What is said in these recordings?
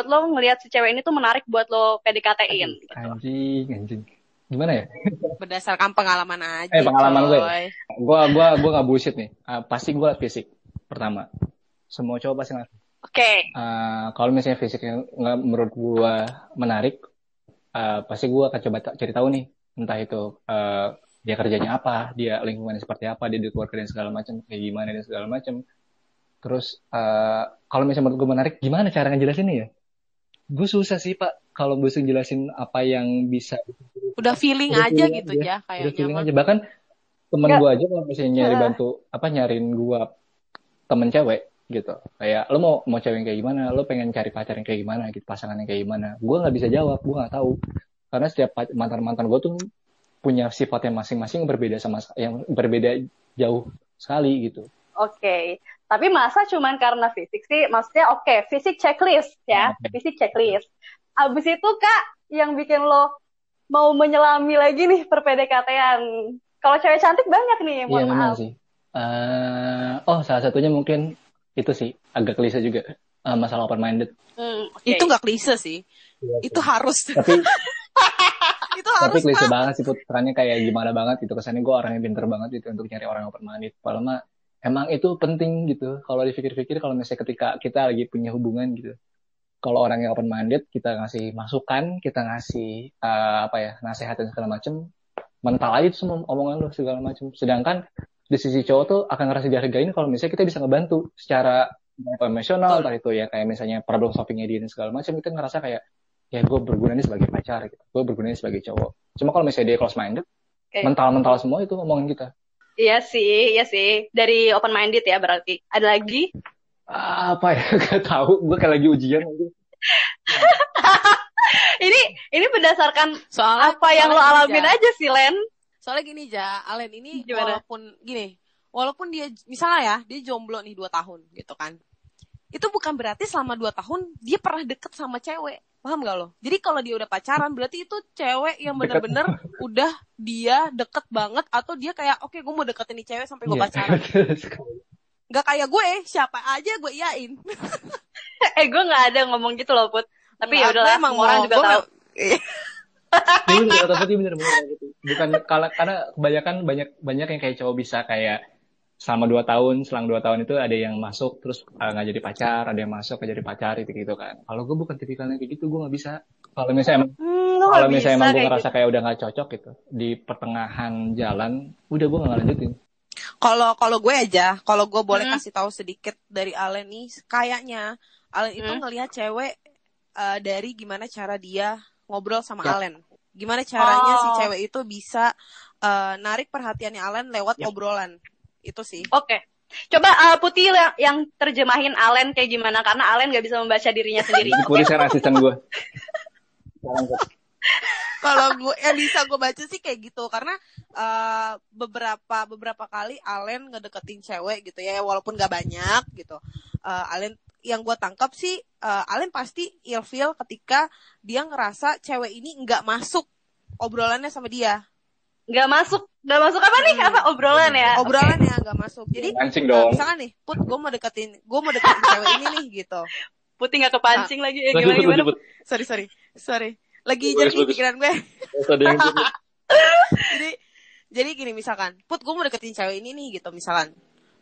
ngebuat lo ngelihat si cewek ini tuh menarik buat lo PDKT-in gitu. Anjing, anjing. Gimana ya? Berdasarkan pengalaman aja. Eh, pengalaman gue. coy. Gua gua gua nggak bullshit nih. Ah, pasti gua liat fisik pertama. Semua cowok pasti ngeliat. Oke. Ah, kalau misalnya fisiknya nggak menurut gua menarik, ah, pasti gua akan coba cari tahu nih. Entah itu ah, dia kerjanya apa, dia lingkungannya seperti apa, dia di keluarga dan segala macam, kayak gimana dan segala macam. Terus ah, kalau misalnya menurut gua menarik, gimana cara ngejelasinnya ya? Gue susah sih pak kalau gue jelasin apa yang bisa Udah feeling Udah aja feeling gitu aja. ya udah kayaknya. feeling aja bahkan temen gue aja kalau misalnya nyari Heeh. bantu apa nyariin gue temen cewek gitu kayak lo mau mau cewek yang kayak gimana lo pengen cari pacar yang kayak gimana gitu pasangan yang kayak gimana gue nggak bisa jawab gue nggak tahu karena setiap mantan mantan gue tuh punya sifat yang masing-masing berbeda sama yang berbeda jauh sekali gitu Oke. Tapi masa cuman karena fisik sih, maksudnya oke, fisik checklist ya, Oke. fisik checklist. Abis itu kak, yang bikin lo mau menyelami lagi nih per PDKT-an. Kalau cewek cantik banyak nih, iya mohon memang maaf. sih Eh, oh salah satunya mungkin itu sih agak klise juga Eh, masalah open minded Hmm, oke. Itu nggak klise sih. Itu harus. tapi itu tapi harus klise Pak. banget sih put kesannya kayak gimana banget gitu kesannya gue orang yang pinter banget gitu untuk nyari orang yang open minded padahal mah emang itu penting gitu kalau dipikir-pikir kalau misalnya ketika kita lagi punya hubungan gitu. Kalau orang yang open minded kita ngasih masukan kita ngasih eh, apa ya nasihat dan segala macem mental aja tuh semua omongan lo segala macem. Sedangkan di sisi cowok tuh akan ngerasa dihargain kalau misalnya kita bisa ngebantu secara emosional entah itu ya kayak misalnya problem solvingnya dia dan segala macam kita ngerasa kayak ya gue berguna nih sebagai pacar gitu gue berguna nih sebagai cowok. Cuma kalau misalnya dia close minded mental-mental semua itu omongan kita Iya sih, iya sih. Dari open minded ya berarti. Ada lagi? Apa ya gak tahu gue kayak lagi ujian. Ini ini berdasarkan Soalnya apa yang lo soalnya alamin Ja. aja sih, Len. Soalnya gini ja, Alen ini Gimana? walaupun gini, walaupun dia misalnya ya dia jomblo nih dua tahun gitu kan, itu bukan berarti selama dua tahun dia pernah deket sama cewek, paham gak lo? Jadi kalau dia udah pacaran berarti itu cewek yang bener-bener udah dia deket banget atau dia kayak oke gue mau deketin nih cewek sampai gue Iya. pacaran. Gak kayak gue, siapa aja gue iyain. eh, gue nggak ada ngomong gitu loh, Put. Tapi ya udahlah, emang orang juga gue tahu. mem- Iya. Bener, tapi bener bener gitu. Bukan kalau karena kebanyakan banyak banyak yang kayak cowok bisa kayak selama dua tahun, selang dua tahun itu ada yang masuk terus uh, nggak jadi pacar, ada yang masuk nggak jadi pacar itu gitu kan. Kalau gue bukan tipikalnya kayak gitu, gue nggak bisa. Kalau misalnya emang Hmm, kalau misalnya bisa emang gue ngerasa kayak udah nggak cocok gitu di pertengahan jalan, udah gue nggak lanjutin. Kalau kalau gue aja, kalau gue boleh Hmm. kasih tahu sedikit dari Alen nih, kayaknya Alen itu Hmm. ngelihat cewek eh, dari gimana cara dia ngobrol sama Ya. Alen. Gimana caranya si Oh. cewek itu bisa eh, narik perhatiannya Alen lewat Ya. obrolan. Itu sih. Oke. Coba uh, Putih yang, yang terjemahin Alen kayak gimana karena Alen nggak bisa membaca dirinya sendiri. Saya asisten gue. kalau gue yang bisa gue baca sih kayak gitu karena eh, beberapa beberapa kali Alen ngedeketin cewek gitu ya walaupun gak banyak gitu Eh, Alen yang gue tangkap sih eh, Alen pasti ilfeel ketika dia ngerasa cewek ini nggak masuk obrolannya sama dia Nggak masuk, nggak masuk apa nih? Apa? Obrolan ya? obrolannya nggak masuk. Jadi Mancing eh, dong. misalkan nih put gue mau deketin gue mau deketin cewek ini nih gitu. Putih nggak kepancing lagi. Eh, Lanjut, gimana gimana? sorry sorry sorry. Lagi jadi pikiran gue. Jadi jadi gini misalkan put gue mau deketin cewek ini nih gitu misalkan.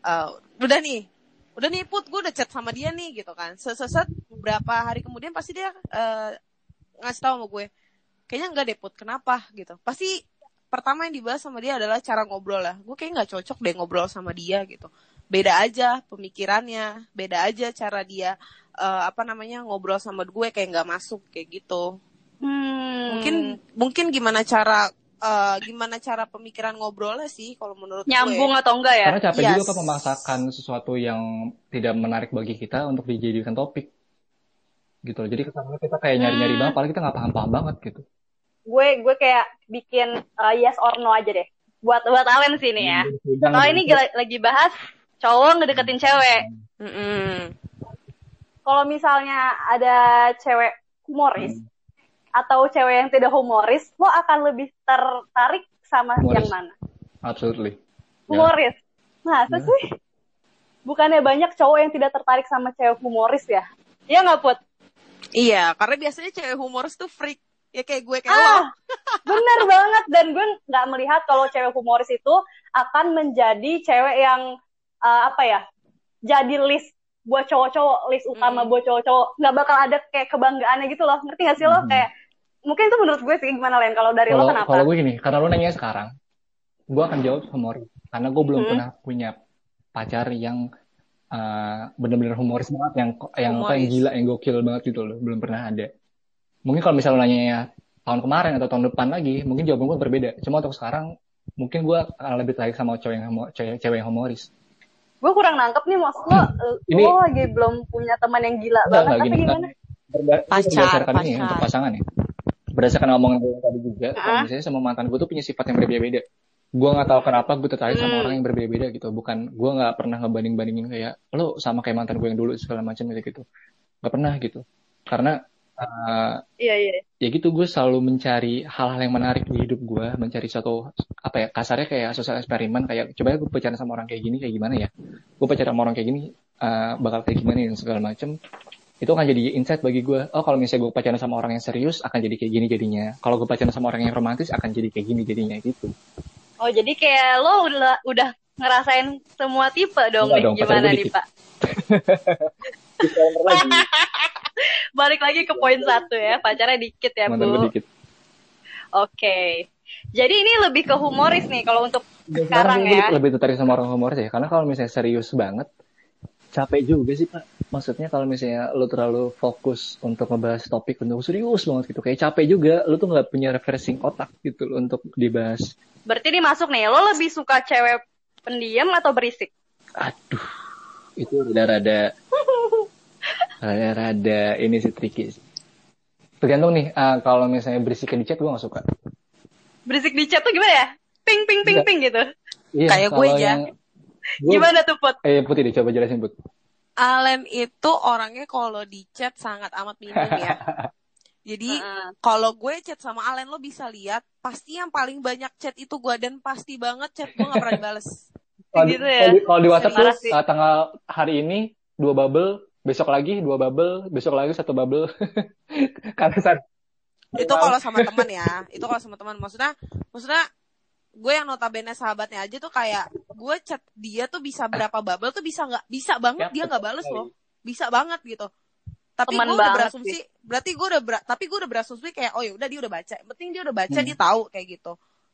Eh, udah nih udah nih put gue udah chat sama dia nih gitu kan. Seset beberapa hari kemudian pasti dia eh, ngasih tahu sama gue kayaknya enggak deh put kenapa? Gitu. Pasti pertama yang dibahas sama dia adalah cara ngobrol lah gue kayak nggak cocok deh ngobrol sama dia gitu beda aja pemikirannya beda aja cara dia eh, apa namanya ngobrol sama gue kayak nggak masuk kayak gitu Hmm. mungkin mungkin gimana cara eh, gimana cara pemikiran ngobrolnya sih kalau menurut nyambung gue. atau enggak ya? Karena capek Yes. juga kan memaksakan sesuatu yang tidak menarik bagi kita untuk dijadikan topik. Gitu loh. Jadi kesannya kita kayak nyari-nyari Hmm. banget, padahal kita nggak paham-paham banget gitu. Gue gue kayak bikin uh, yes or no aja deh. Buat buat Alen sih nih ya. Kalau gitu. ini gila- lagi bahas cowok ngedeketin cewek. Mm-mm. Kalau misalnya ada cewek humoris atau cewek yang tidak humoris, lo akan lebih tertarik sama Humoris. yang mana? Absolutely. Ya. Humoris. Masa Ya. sih? Bukannya banyak cowok yang tidak tertarik sama cewek humoris ya? Iya nggak Put? Iya, karena biasanya cewek humoris tuh freak. Ya kayak gue kayak lo. Ah, bener banget. Dan gue nggak melihat kalau cewek humoris itu akan menjadi cewek yang uh, apa ya? Jadi list buat cowok-cowok, list utama Hmm. buat cowok-cowok. Nggak bakal ada kayak kebanggaannya gitu loh. Ngerti gak sih lo? Hmm. Kayak mungkin itu menurut gue sih gimana Len? Kalau dari Kalau lo kenapa? kalau gue gini, karena lo nanya sekarang, gue akan jawab humoris. Karena gue belum Hmm. pernah punya pacar yang uh, bener-bener humoris banget, yang yang apa yang Humoris. gila, yang gokil banget gitu loh. Belum pernah ada. Mungkin kalau misalnya lo nanya ya tahun kemarin atau tahun depan lagi, mungkin jawaban gue berbeda. Cuma untuk sekarang, mungkin gue akan lebih tertarik sama cewek yang humo- cewek, cewek yang humoris. Gue kurang nangkep nih maksud lo. Ini- lo lagi belum punya teman yang gila Enggak, banget enggak apa gini. gimana? Berda- Pacar, berdasarkan ini ya, pacar. untuk pasangan ya. Berdasarkan omongan gue tadi juga, kalau Ah. misalnya sama mantan gue tuh punya sifat yang berbeda-beda. Gue nggak tahu kenapa gue tertarik sama Hmm. orang yang berbeda-beda gitu. Bukan, gue nggak pernah ngebanding-bandingin kayak lo sama kayak mantan gue yang dulu segala macam gitu gitu. Gak pernah gitu. Karena eh, Iya iya. ya gitu gue selalu mencari hal-hal yang menarik di hidup gue, mencari suatu apa ya kasarnya kayak sosial eksperimen kayak coba gue pacaran sama orang kayak gini kayak gimana ya? Gue pacaran sama orang kayak gini eh, bakal kayak gimana dan segala macem itu akan jadi insight bagi gue. Oh kalau misalnya gue pacaran sama orang yang serius akan jadi kayak gini jadinya. Kalau gue pacaran sama orang yang romantis akan jadi kayak gini jadinya gitu. Oh jadi kayak lo udah udah ngerasain semua tipe dong Enggak nih dong, gimana nih dikit. Pak? Disclaimer lagi, Balik lagi ke poin satu ya, pacarnya dikit ya mantan gue Bu. dikit. Oke. Jadi ini lebih ke humoris nih kalau untuk Dan sekarang ya. lebih tertarik sama orang humoris ya, karena kalau misalnya serius banget, capek juga sih pak. Maksudnya kalau misalnya lo terlalu fokus untuk ngebahas topik untuk serius banget gitu, kayak capek juga. Lo tuh nggak punya refreshing otak gitu loh untuk dibahas. Berarti ini masuk nih, lo lebih suka cewek pendiam atau berisik? Aduh, itu rada-rada, rada-rada ini sih tricky sih. Tergantung nih, ah, kalau misalnya berisik di chat gue gak suka. Berisik di chat tuh gimana ya? Ping ping ping ping gitu. Iya, Kayak gue aja. yang- gue- Gimana tuh Put? Eh Putih deh, coba jelasin Put. Alen itu orangnya kalau di chat sangat amat minim ya. Jadi Heeh. kalau gue chat sama Alen lo bisa lihat pasti yang paling banyak chat itu gue dan pasti banget chat gue gak pernah dibales. Kalau di, Gitu ya. kalau di, kalau di WhatsApp tuh uh, tanggal hari ini dua bubble, besok lagi dua bubble, besok lagi satu bubble. Karena saat itu kalau sama teman ya itu kalau sama teman. Maksudnya maksudnya gue yang notabene sahabatnya aja tuh kayak gue chat dia tuh bisa berapa bubble tuh bisa nggak bisa banget Ya, dia nggak bales loh. Bisa banget gitu. Tapi gue udah berasumsi berarti gue udah ber- tapi gue udah berasumsi kayak oh ya udah dia udah baca. Yang penting dia udah baca Hmm. dia tahu kayak gitu.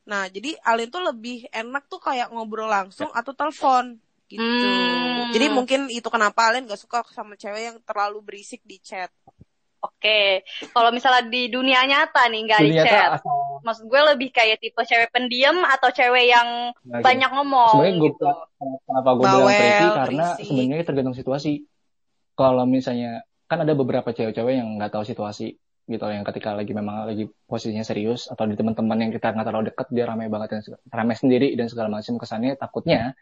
Nah jadi Alin tuh lebih enak tuh kayak ngobrol langsung atau telepon gitu Hmm. jadi mungkin itu kenapa Alin gak suka sama cewek yang terlalu berisik di chat Oke. Kalau misalnya di dunia nyata nih nggak di chat. asal Maksud gue lebih kayak tipe cewek pendiam atau cewek yang Nah, banyak ngomong Sebenarnya gue gitu. kenapa gue bilang Bawel, tricky karena berisik. sebenarnya tergantung situasi. Kalau misalnya kan ada beberapa cewek-cewek yang nggak tahu situasi gitu yang ketika lagi memang lagi posisinya serius atau di teman-teman yang kita nggak terlalu dekat dia ramai banget dan ramai sendiri dan segala macam kesannya takutnya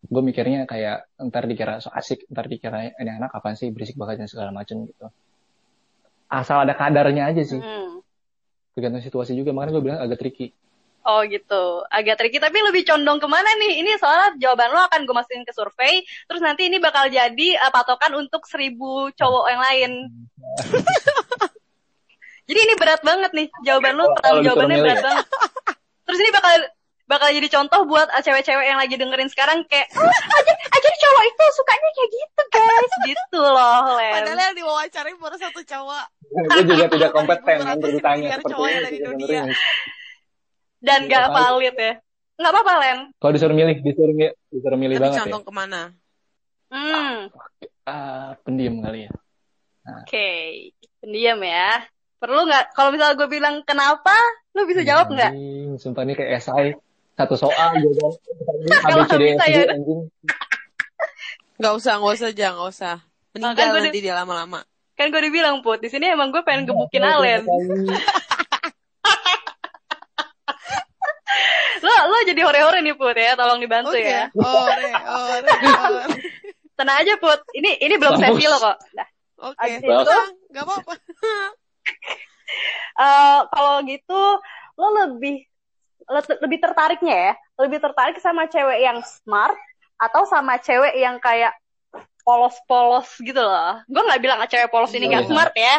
gue mikirnya kayak ntar dikira so asik ntar dikira ini anak apa sih berisik banget dan segala macam gitu asal ada kadarnya aja sih Hmm. tergantung situasi juga makanya gue bilang agak tricky Oh gitu, agak tricky tapi lebih condong ke mana nih? Ini soalnya jawaban lo akan gue masukin ke survei, terus nanti ini bakal jadi eh, patokan untuk seribu cowok yang lain. jadi ini berat banget nih jawaban lo, pertanyaan kalau jawabannya berat banget. Terus ini bakal bakal jadi contoh buat eh, cewek-cewek yang lagi dengerin sekarang kayak, oh, aja, aja cowok itu sukanya kayak gitu guys, gitu loh Len. padahal yang diwawancarain baru satu cowok gue juga tidak kompeten untuk ditanya miliar seperti dunia. Dan Iya, gak valid ya. Nggak apa-apa Len. kalau disuruh milih disuruh milih disuruh milih Tapi banget ya condong ke mana? Hmm. Ah, pendiam kali ya Oke, pendiam ya. Perlu nggak? Kalau misalnya gue bilang kenapa, lu bisa jawab nggak? Sumpah ini kayak esai satu soal gitu ABCD bisa ya udah. anjing Gak usah, gak usah aja, gak usah. Meninggal kan nanti dia lama-lama. Kan gue udah bilang put, di sini emang gue pengen gebukin Alen. Lo lo jadi hore-hore nih put ya, tolong dibantu Oke. ya. Ore, ore, ore. Tenang aja put, ini ini belum Bagus. sesi lo kok. Nah, Oke. Abis itu- Tenang, Gak apa-apa. eh, kalau gitu lo lebih le- lebih tertariknya ya, lebih tertarik sama cewek yang smart atau sama cewek yang kayak polos-polos gitu loh. Gue nggak bilang cewek polos ini nggak Iya. smart ya.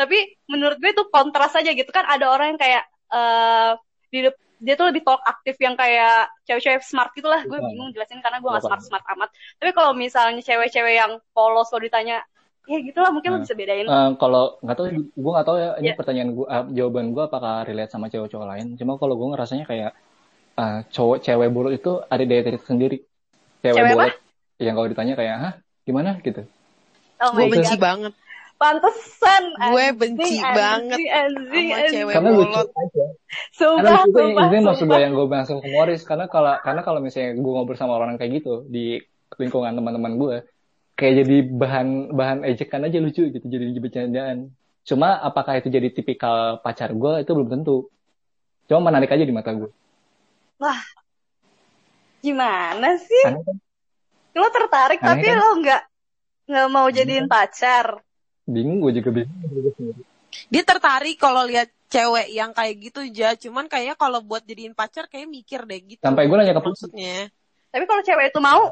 Tapi menurut gue itu kontras aja gitu kan ada orang yang kayak eh di dia tuh lebih talk aktif yang kayak cewek-cewek smart gitu lah. Gue Bukan. bingung jelasin karena gue gak Bukan. smart-smart amat. Tapi kalau misalnya cewek-cewek yang polos kalau ditanya ya gitu lah mungkin lo Nah. bisa bedain. Eh, kalau nggak tahu gue nggak tahu ya ini Ya. pertanyaan gue jawaban gue apakah relate sama cowok-cowok lain cuma kalau gue ngerasanya kayak eh, cowok cewek bolot itu ada daya tarik sendiri cewek, Cewek yang kalau ditanya kayak hah gimana gitu Oh Gue benci god. banget Pantesan. Gue benci anjing, banget anjing, sama anjing. cewek karena lucu aja karena Sumpah, lucu tuh sumpah, ini maksud gue yang gue masuk humoris karena kalau karena kalau misalnya gue ngobrol sama orang kayak gitu di lingkungan teman-teman gue kayak jadi bahan bahan ejekan aja lucu gitu jadi bercandaan cuma apakah itu jadi tipikal pacar gue itu belum tentu cuma menarik aja di mata gue Gimana sih? karena kan Lo tertarik Aneh tapi kan? lo nggak nggak mau jadiin pacar. bingung gue juga bingung. Dia tertarik kalau lihat cewek yang kayak gitu aja. Cuman kayaknya kalau buat jadiin pacar kayak mikir deh gitu. sampai gue nanya ke maksudnya. Tapi kalau cewek itu mau,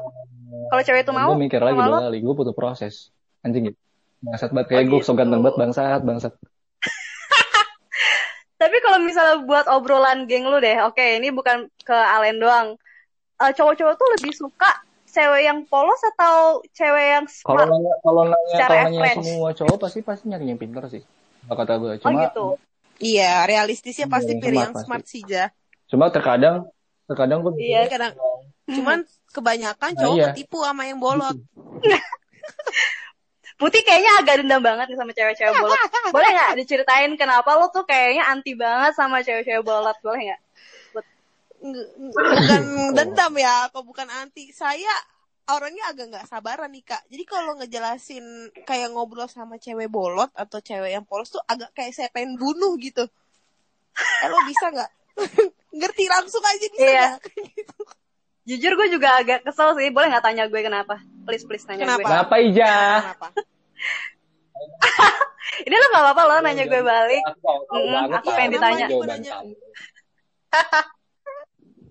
kalau cewek itu mau, gue mikir lagi dua kali gue butuh proses anjing gitu bangsat banget kayak Oh, gue gitu. so ganteng banget bangsat bangsat Tapi kalau misalnya buat obrolan geng lu deh, oke ini bukan ke Alen doang. Eh, cowok-cowok tuh lebih suka cewek yang polos atau cewek yang kalau smart? nanya kalau nanya kalau nanya semua cowok pasti pasti nyari yang pintar sih kalau kata gue Oh cuma gitu. Iya, realistisnya Iya, pasti pilih smart yang pasti. smart sih, Ja. cuma terkadang terkadang gue Iya. Kadang cuman kebanyakan Nah, cowok iya. ketipu sama yang bolot. Putih kayaknya agak dendam banget nih sama cewek-cewek bolot. Boleh nggak diceritain kenapa lo tuh kayaknya anti banget sama cewek-cewek bolot? Boleh nggak? Bukan dendam ya, kok bukan anti. Saya orangnya agak nggak sabaran nih kak. Jadi kalau ngejelasin kayak ngobrol sama cewek bolot atau cewek yang polos tuh agak kayak saya pengen bunuh gitu. Eh, lo bisa nggak? Ngerti langsung aja bisa Iya. nggak? Jujur gue juga agak kesel sih. Boleh nggak tanya gue kenapa? Please please tanya Kenapa? gue. kenapa Ija Kenapa? Ini lo nggak apa-apa lo nanya gue balik. aku tahu banget aku lah pengen ditanya.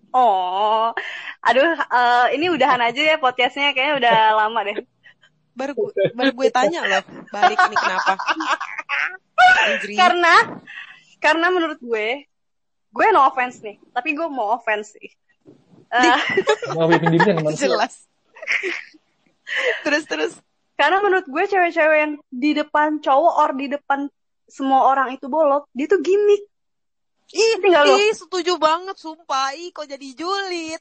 Oh, aduh, eh, ini udahan aja ya podcastnya. Kayaknya udah lama deh. Baru gue, baru gue tanya loh, balik ini kenapa? Karena, karena menurut gue, gue no offense nih. Tapi gue mau offense sih. Manusia jelas. terus terus. karena menurut gue cewek-cewek yang di depan cowok or di depan semua orang itu bolot, dia tuh gimmick. Ih, Tinggal lo. ih, setuju banget, sumpah. Ih, kok jadi julid?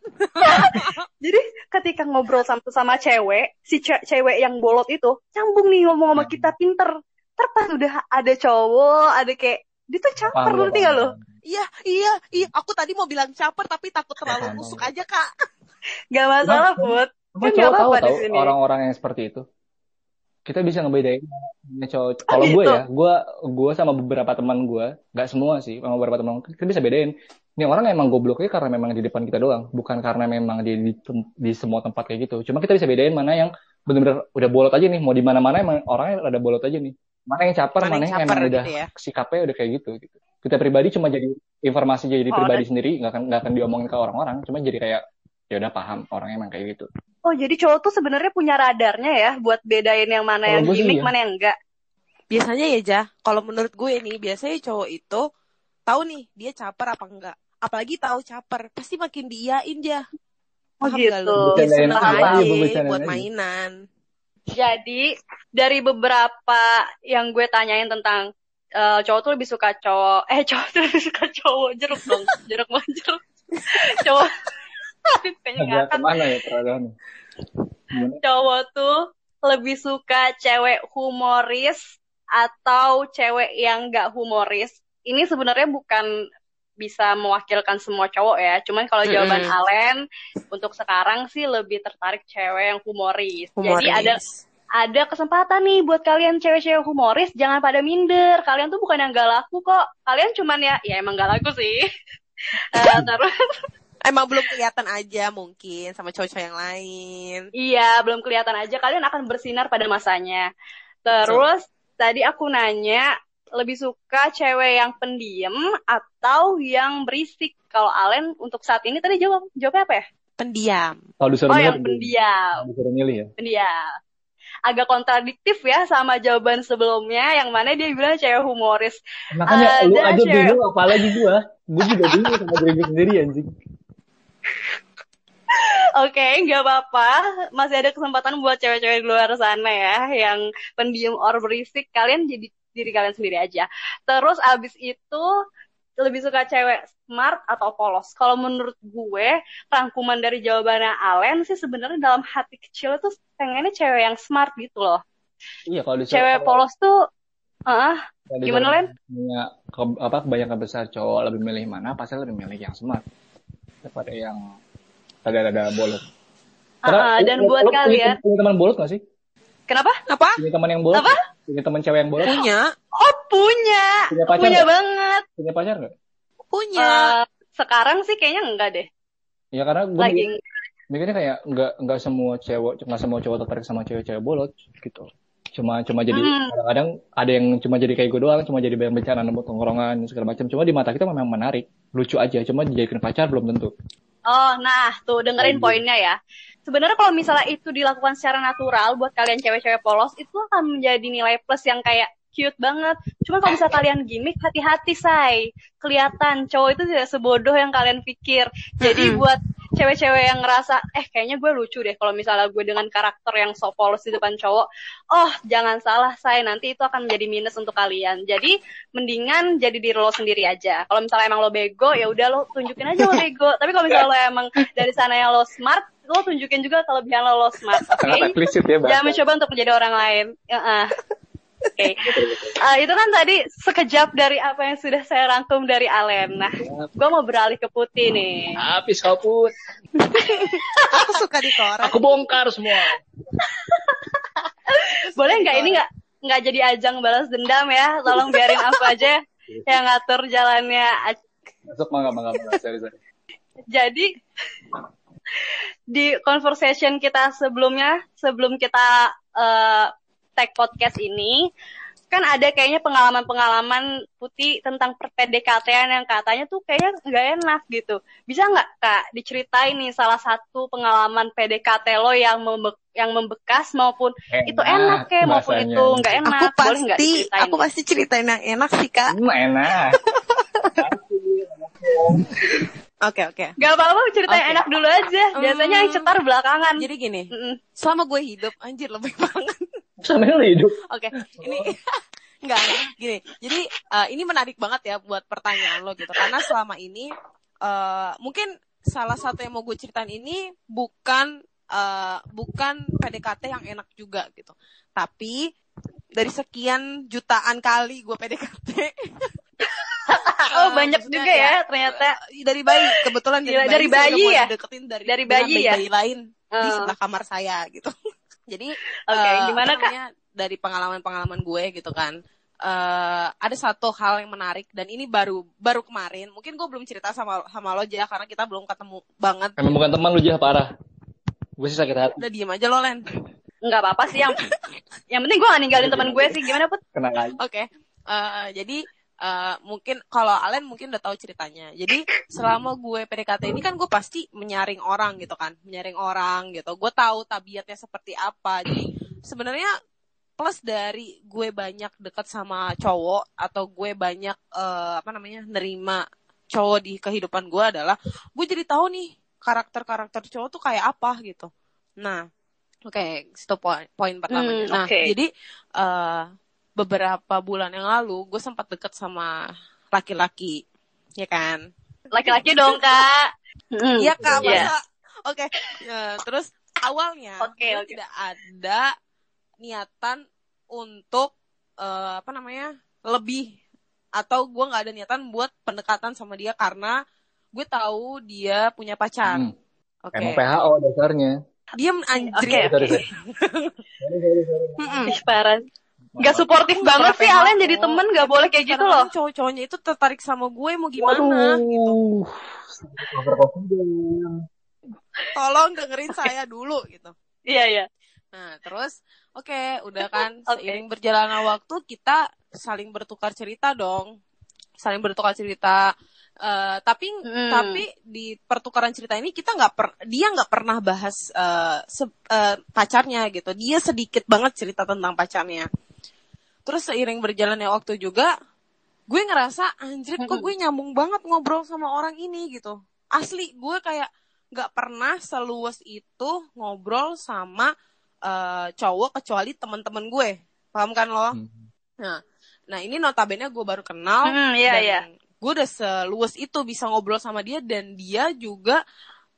Jadi ketika ngobrol sama sama cewek, si ce- cewek yang bolot itu nyambung nih ngomong sama kita pinter. Ntar pas udah ada cowok, ada kayak dia tuh caper ngerti gak paham, lo? Iya, iya, iya. Aku tadi mau bilang caper, tapi takut terlalu busuk aja, Kak. Gak masalah, Put. Cuma Kan cowok gak tahu apa-apa di tahu sini. orang-orang yang seperti itu. Kita bisa ngebedain mana cowok. Kalau gue gitu? ya, gue gue sama beberapa teman gue, nggak semua sih, sama beberapa teman kita bisa bedain. Ini orang emang gobloknya karena memang di depan kita doang, bukan karena memang di di, di semua tempat kayak gitu. Cuma kita bisa bedain mana yang benar-benar udah bolot aja nih, mau di mana-mana emang orangnya ada bolot aja nih. Mana yang caper, Mana mana, yang yang, caper emang udah gitu ya. sikapnya udah kayak gitu. gitu. Kita pribadi cuma jadi informasi jadi Oh, pribadi sendiri, nggak akan nggak akan diomongin ke orang-orang. Cuma jadi kayak ya udah paham orang emang kayak gitu. Oh, jadi cowok tuh sebenarnya punya radarnya ya buat bedain yang mana Kalau yang gimmick, iya. mana yang enggak. Biasanya ya, Jah. Kalau menurut gue nih, biasanya cowok itu tahu nih dia caper apa enggak. Apalagi tahu caper, pasti makin diiyain, Jah. Oh, Paham gitu. Bercandain seneng aja, buat aja. mainan. Jadi dari beberapa yang gue tanyain tentang eh, cowok tuh lebih suka cowok, eh cowok tuh lebih suka cowok jeruk dong, jeruk banget jeruk. cowok kayaknya ke mana ya peradaannya? Cowok tuh lebih suka cewek humoris atau cewek yang gak humoris. Ini sebenarnya bukan bisa mewakilkan semua cowok ya. Cuman kalau jawaban Mm-mm. Alen untuk sekarang sih lebih tertarik cewek yang humoris. Jadi Humoris. ada ada kesempatan nih buat kalian cewek-cewek humoris jangan pada minder. Kalian tuh bukan yang gak laku kok. Kalian cuman ya ya emang gak laku sih. Eh, terus Emang belum kelihatan aja mungkin sama cowok-cowok yang lain. iya belum kelihatan aja. Kalian akan bersinar pada masanya. Terus tadi aku nanya lebih suka cewek yang pendiam atau yang berisik? Kalau Alen untuk saat ini tadi jawab jawabnya apa ya? Pendiam. Kalau disuruh oh yang pendiam. Disuruh milih ya. pendiam agak kontradiktif ya sama jawaban sebelumnya yang mana dia bilang cewek humoris. Makanya lu Ada aja cewek- bingung apalagi gua. Gua juga bingung sama diri sendiri anjing. Oke, nggak apa-apa. Masih ada kesempatan buat cewek-cewek di luar sana ya, yang pendiam or berisik. Kalian jadi diri kalian sendiri aja. Terus abis itu lebih suka cewek smart atau polos? Kalau menurut gue, rangkuman dari jawabannya Alen sih sebenarnya dalam hati kecil itu pengennya cewek yang smart gitu loh. Iya kalau disuruh Cewek polos tuh, ah, kalau gimana, Len? punya ke- apa kebanyakan besar cowok lebih milih mana? Pasti lebih milih yang smart daripada yang rada-rada bolot. ah, dan lu- buat punya- kalian, punya teman bolot gak sih? kenapa? Apa? Punya teman yang bolot? Apa? Punya teman cewek yang bolot? Punya, punya, Punya pacar punya banget. Punya pacar nggak? punya. Eh, sekarang sih kayaknya enggak deh. Ya karena gue Lagi mikirnya kayak nggak nggak semua cewek nggak semua cowok tertarik sama cewek-cewek bolot gitu. Cuma cuma jadi Hmm. kadang-kadang ada yang cuma jadi kayak gue doang, cuma jadi bahan bencana nemu tongkrongan segala macam. Cuma di mata kita memang menarik, lucu aja. Cuma dijadikan pacar belum tentu. Oh, nah tuh dengerin Aduh. poinnya ya. Sebenarnya kalau misalnya itu dilakukan secara natural buat kalian cewek-cewek polos itu akan menjadi nilai plus yang kayak cute banget. Cuma kalau misalnya kalian gimmick, hati-hati say. Kelihatan cowok itu tidak sebodoh yang kalian pikir. Jadi Mm-mm. buat cewek-cewek yang ngerasa, eh kayaknya gue lucu deh kalau misalnya gue dengan karakter yang so polos di depan cowok. Oh, jangan salah say, nanti itu akan menjadi minus untuk kalian. Jadi mendingan jadi diri lo sendiri aja. Kalau misalnya emang lo bego, ya udah lo tunjukin aja lo bego. Tapi kalau misalnya lo emang dari sana yang lo smart, lo tunjukin juga kelebihan lo lo smart. Oke? Eksplisit ya. Jangan mencoba untuk menjadi orang lain. Heeh. Oke. Eh, itu kan tadi sekejap dari apa yang sudah saya rangkum dari Alen. Nah, gue mau beralih ke Putih nih. Habis kau put. Aku suka dikorek. Aku bongkar semua. Boleh nggak ini nggak nggak jadi ajang balas dendam ya? Tolong biarin aku aja yang ngatur jalannya. Masuk mangga mangga mangga. Sorry sorry. Jadi di conversation kita sebelumnya, sebelum kita eh, tag podcast ini, kan ada kayaknya pengalaman-pengalaman putih tentang PDKT-an yang katanya tuh kayaknya nggak enak gitu. Bisa nggak kak diceritain nih salah satu pengalaman PDKT lo yang membe- yang membekas maupun itu enak kayak maupun itu nggak enak. Aku Boleh pasti, diceritain? aku pasti ceritain yang enak sih kak. Hmm, enak. Oke oke. Gak apa-apa ceritain Oke. enak dulu aja. Biasanya yang Hmm. cetar belakangan. Jadi gini, Mm-mm. selama gue hidup, anjir lebih banget. Sampai lu hidup. Oke, ini enggak gini. Jadi eh, ini menarik banget ya buat pertanyaan lo gitu. Karena selama ini eh, mungkin salah satu yang mau gue ceritain ini bukan eh, bukan PDKT yang enak juga gitu. Tapi dari sekian jutaan kali gue PDKT. Oh banyak juga ya ternyata. eh, dari bayi kebetulan Gila, dari dari bayi, saya bayi ya? deketin dari Dari bayi ya? bayi lain di Eh. sebelah kamar saya gitu. Jadi Oke, eh, gimana, Kak? namanya, Dari pengalaman-pengalaman gue gitu kan. eh ada satu hal yang menarik dan ini baru baru kemarin. Mungkin gue belum cerita sama sama lo aja karena kita belum ketemu banget. Emang bukan teman lu jah parah. Gue sih sakit hati. Udah diem aja lo Len. Nggak apa-apa sih yang yang penting gue gak ninggalin teman gue sih. Gimana put? Kena aja. Oke. Eh, jadi eh, mungkin kalau Alen mungkin udah tahu ceritanya. Jadi selama gue PDKT ini kan gue pasti menyaring orang gitu kan, menyaring orang gitu. Gue tahu tabiatnya seperti apa. Jadi sebenarnya plus dari gue banyak dekat sama cowok atau gue banyak eh, apa namanya nerima cowok di kehidupan gue adalah gue jadi tahu nih karakter-karakter cowok tuh kayak apa gitu. Nah, oke, itu poin poin pertamanya. Hmm, nah, oke. jadi eh, beberapa bulan yang lalu gue sempat deket sama laki-laki, ya kan? Laki-laki dong kak. Mm, Iya kak, iya. masa? Oke, Eh, terus awalnya Oke, gue oke. tidak ada niatan untuk eh, apa namanya lebih atau gue nggak ada niatan buat pendekatan sama dia karena gue tahu dia punya pacar. Hmm. Oke, Emang PHO dasarnya. diam Oke, anjir. Sorry, sorry. Mm-mm. Ih, parah. Gak suportif banget sih Alen jadi temen gak boleh kayak gitu loh. Cowok-cowoknya itu tertarik sama gue mau gimana? gitu. Tolong dengerin saya dulu gitu. Iya iya. Nah, terus oke, udah kan Oke. seiring berjalannya waktu kita saling bertukar cerita dong. Saling bertukar cerita. Eh, tapi Hmm. tapi di pertukaran cerita ini kita nggak per dia nggak pernah bahas eh, se- eh, pacarnya gitu dia sedikit banget cerita tentang pacarnya terus seiring berjalannya waktu juga gue ngerasa anjir kok gue nyambung banget ngobrol sama orang ini gitu. Asli gue kayak nggak pernah seluas itu ngobrol sama eh, cowok kecuali teman-teman gue. Paham kan lo? Hmm. nah ini notabene gue baru kenal Hmm, iya, dan iya. gue udah seluas itu bisa ngobrol sama dia dan dia juga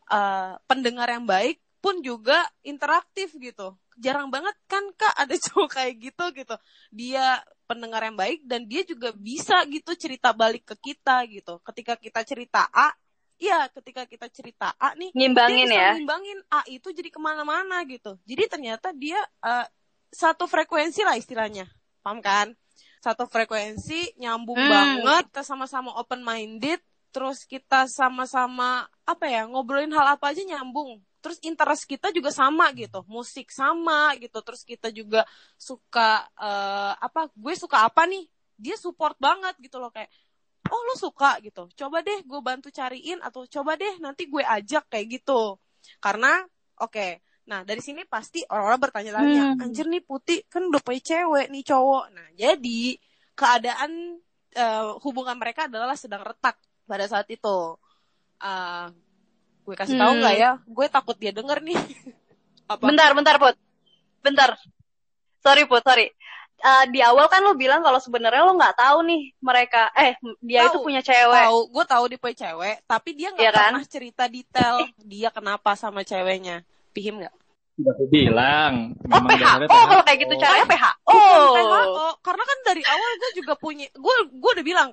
eh, pendengar yang baik pun juga interaktif gitu jarang banget kan kak ada cowok kayak gitu gitu dia pendengar yang baik dan dia juga bisa gitu cerita balik ke kita gitu ketika kita cerita A Iya, ketika kita cerita A nih, Ngimbangin dia bisa ya. ngimbangin A itu jadi ke mana-mana gitu. Jadi ternyata dia eh, satu frekuensi lah istilahnya, paham kan? Satu frekuensi nyambung Hmm. banget, kita sama-sama open minded, terus kita sama-sama apa ya ngobrolin hal apa aja nyambung. Terus interest kita juga sama gitu, musik sama gitu. Terus kita juga suka eh, apa? Gue suka apa nih? Dia support banget gitu loh kayak oh lu suka gitu coba deh gue bantu cariin atau coba deh nanti gue ajak kayak gitu karena oke nah dari sini pasti orang-orang bertanya-tanya Hmm. anjir nih putih kan udah punya cewek nih cowok nah jadi keadaan eh, hubungan mereka adalah sedang retak pada saat itu Eh, gue kasih tahu Hmm. nggak ya gue takut dia denger nih apa Bentar, bentar, Put. Bentar. Sorry, Put, sorry. Eh, di awal kan lo bilang kalau sebenarnya lo nggak tahu nih mereka, eh dia itu Tahu. punya cewek. tahu gue tahu dia punya cewek tapi dia nggak Iya kan? pernah cerita detail dia kenapa sama ceweknya pihim nggak Udah aku bilang. Oh PH. Oh kalau kayak gitu caranya PH. Oh. PHO, karena kan dari awal gue juga punya, gue gue udah bilang,